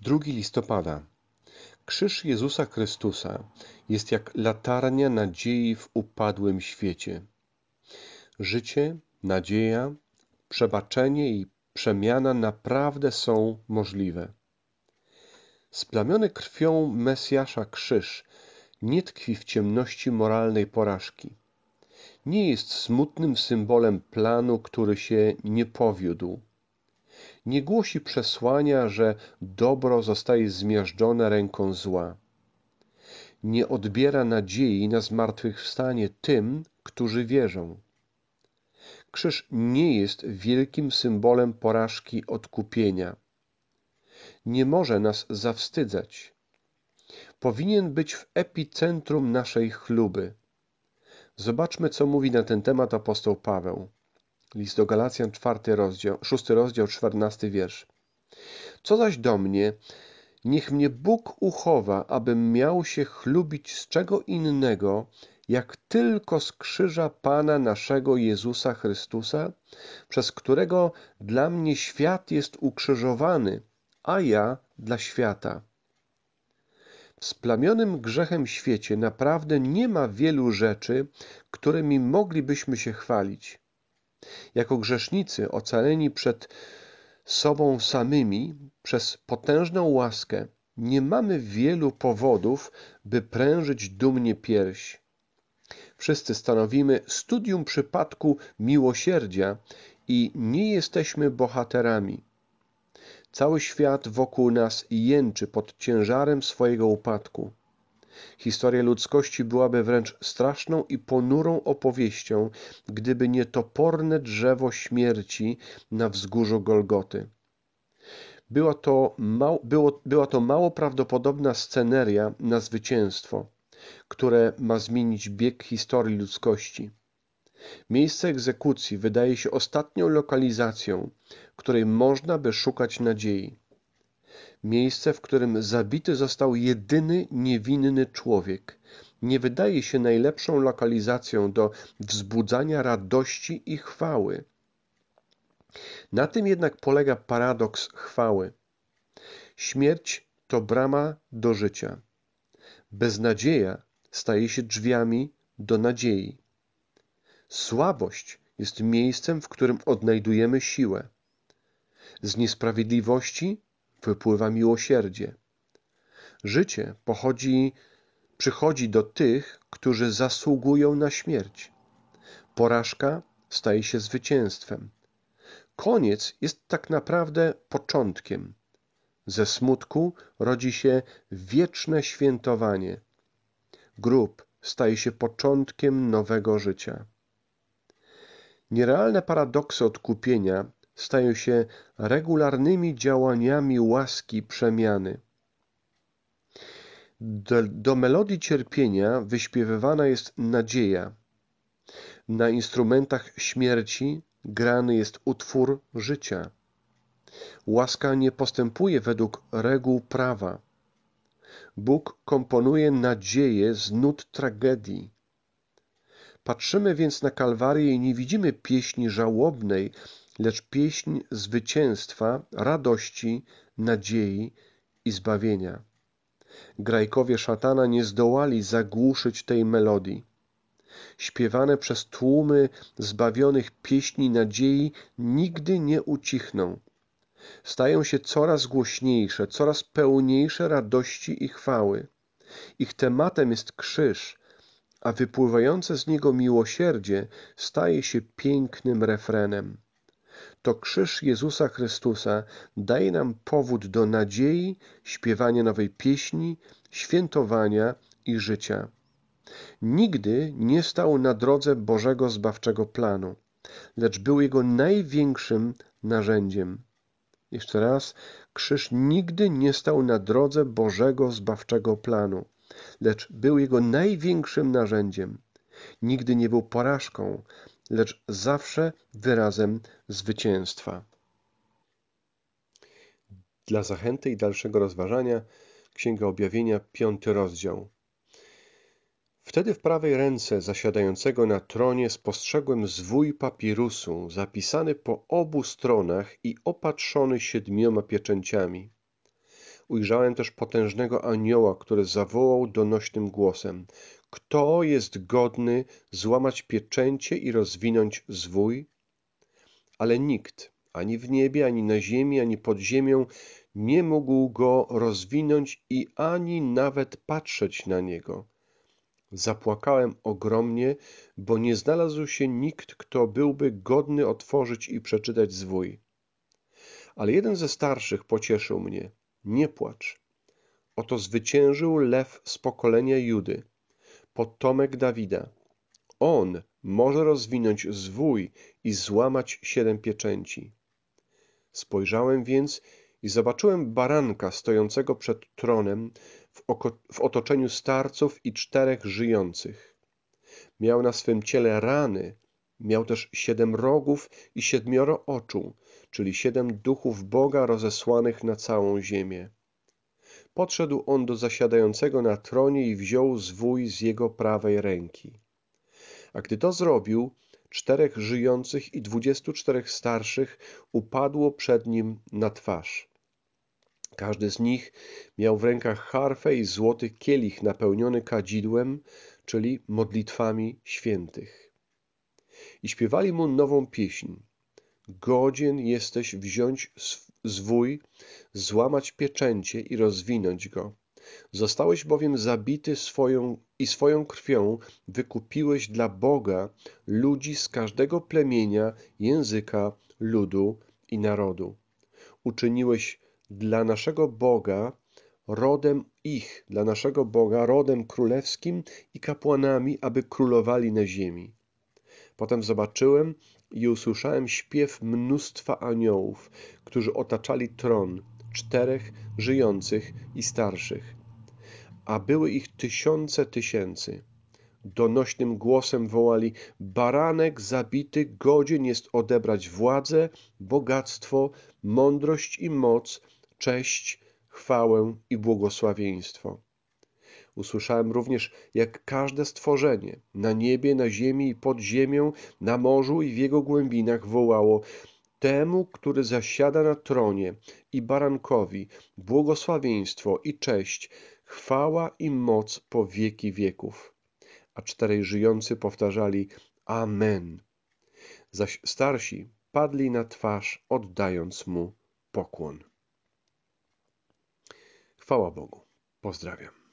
2 listopada. Krzyż jezusa chrystusa jest jak latarnia nadziei w upadłym świecie. Życie nadzieja przebaczenie i przemiana naprawdę są możliwe. Splamiony krwią mesjasza krzyż nie tkwi w ciemności moralnej porażki. Nie jest smutnym symbolem planu który się nie powiódł nie głosi przesłania że dobro zostaje zmiażdżone ręką zła. Nie odbiera nadziei na zmartwychwstanie tym którzy wierzą. Krzyż nie jest wielkim symbolem porażki odkupienia. Nie może nas zawstydzać. Powinien być w epicentrum naszej chluby. Zobaczmy co mówi na ten temat apostoł paweł List do Galacjan, czwarty rozdział, szósty rozdział, czternasty wiersz. Co zaś do mnie, niech mnie Bóg uchowa, abym miał się chlubić z czego innego, jak tylko z krzyża Pana naszego Jezusa Chrystusa, przez którego dla mnie świat jest ukrzyżowany, a ja dla świata. W splamionym grzechem świecie naprawdę nie ma wielu rzeczy, którymi moglibyśmy się chwalić. Jako grzesznicy ocaleni przed sobą samymi przez potężną łaskę nie mamy wielu powodów, by prężyć dumnie pierś. Wszyscy stanowimy studium przypadku miłosierdzia i nie jesteśmy bohaterami. Cały świat wokół nas jęczy pod ciężarem swojego upadku. Historia ludzkości byłaby wręcz straszną i ponurą opowieścią, gdyby nie toporne drzewo śmierci na wzgórzu Golgoty. Była to, mało prawdopodobna sceneria na zwycięstwo, które ma zmienić bieg historii ludzkości. Miejsce egzekucji wydaje się ostatnią lokalizacją, której można by szukać nadziei miejsce, w którym zabity został jedyny niewinny człowiek, nie wydaje się najlepszą lokalizacją do wzbudzania radości i chwały. Na tym jednak polega paradoks chwały. Śmierć to brama do życia. Beznadzieja staje się drzwiami do nadziei. Słabość jest miejscem, w którym odnajdujemy siłę. Z niesprawiedliwości wypływa miłosierdzie. Życie pochodzi, przychodzi do tych, którzy zasługują na śmierć. Porażka staje się zwycięstwem. Koniec jest tak naprawdę początkiem. Ze smutku rodzi się wieczne świętowanie. Grób staje się początkiem nowego życia. Nierealne paradoksy odkupienia stają się regularnymi działaniami łaski przemiany. Do, do melodii cierpienia wyśpiewywana jest nadzieja. Na instrumentach śmierci grany jest utwór życia. Łaska nie postępuje według reguł prawa. Bóg komponuje nadzieję z nut tragedii. Patrzymy więc na Kalwarię i nie widzimy pieśni żałobnej, lecz pieśń zwycięstwa, radości, nadziei i zbawienia. Grajkowie szatana nie zdołali zagłuszyć tej melodii. Śpiewane przez tłumy zbawionych pieśni nadziei nigdy nie ucichną. Stają się coraz głośniejsze, coraz pełniejsze radości i chwały. Ich tematem jest krzyż, a wypływające z niego miłosierdzie staje się pięknym refrenem to krzyż Jezusa Chrystusa daje nam powód do nadziei, śpiewania nowej pieśni, świętowania i życia. Nigdy nie stał na drodze Bożego zbawczego planu, lecz był jego największym narzędziem. Jeszcze raz, krzyż nigdy nie stał na drodze Bożego zbawczego planu, lecz był jego największym narzędziem. Nigdy nie był porażką, lecz zawsze wyrazem zwycięstwa. Dla zachęty i dalszego rozważania Księga Objawienia, piąty rozdział. Wtedy w prawej ręce zasiadającego na tronie spostrzegłem zwój papirusu, zapisany po obu stronach i opatrzony siedmioma pieczęciami. ujrzałem też potężnego anioła, który zawołał donośnym głosem: Kto jest godny złamać pieczęcie i rozwinąć zwój? Ale nikt, ani w niebie, ani na ziemi, ani pod ziemią, nie mógł go rozwinąć i ani nawet patrzeć na niego. Zapłakałem ogromnie, bo nie znalazł się nikt, kto byłby godny otworzyć i przeczytać zwój. Ale jeden ze starszych pocieszył mnie. Nie płacz. Oto zwyciężył lew z pokolenia Judy, potomek Dawida. On może rozwinąć zwój i złamać siedem pieczęci. Spojrzałem więc i zobaczyłem baranka stojącego przed tronem w, otoczeniu starców i czterech żyjących. Miał na swym ciele rany, miał też siedem rogów i siedmioro oczu, czyli siedem duchów Boga rozesłanych na całą ziemię. Podszedł on do zasiadającego na tronie i wziął zwój z jego prawej ręki. A gdy to zrobił, czterech żyjących i dwudziestu czterech starszych upadło przed nim na twarz. Każdy z nich miał w rękach harfę i złoty kielich napełniony kadzidłem, czyli modlitwami świętych. I śpiewali mu nową pieśń. Godzien jesteś wziąć zwój, złamać pieczęcie i rozwinąć go. Zostałeś bowiem zabity swoją i swoją krwią wykupiłeś dla Boga ludzi z każdego plemienia, języka, ludu i narodu. Uczyniłeś dla naszego Boga rodem ich, dla naszego Boga rodem królewskim i kapłanami, aby królowali na ziemi. Potem zobaczyłem i usłyszałem śpiew mnóstwa aniołów, którzy otaczali tron, czterech żyjących i starszych, a były ich tysiące tysięcy. Donośnym głosem wołali: Baranek zabity godzien jest odebrać władzę, bogactwo, mądrość i moc, cześć, chwałę i błogosławieństwo. Usłyszałem również, jak każde stworzenie na niebie, na ziemi i pod ziemią, na morzu i w jego głębinach wołało temu, który zasiada na tronie i barankowi błogosławieństwo i cześć, chwała i moc po wieki wieków. A czterej żyjący powtarzali Amen. Zaś starsi padli na twarz, oddając mu pokłon. Chwała Bogu. Pozdrawiam.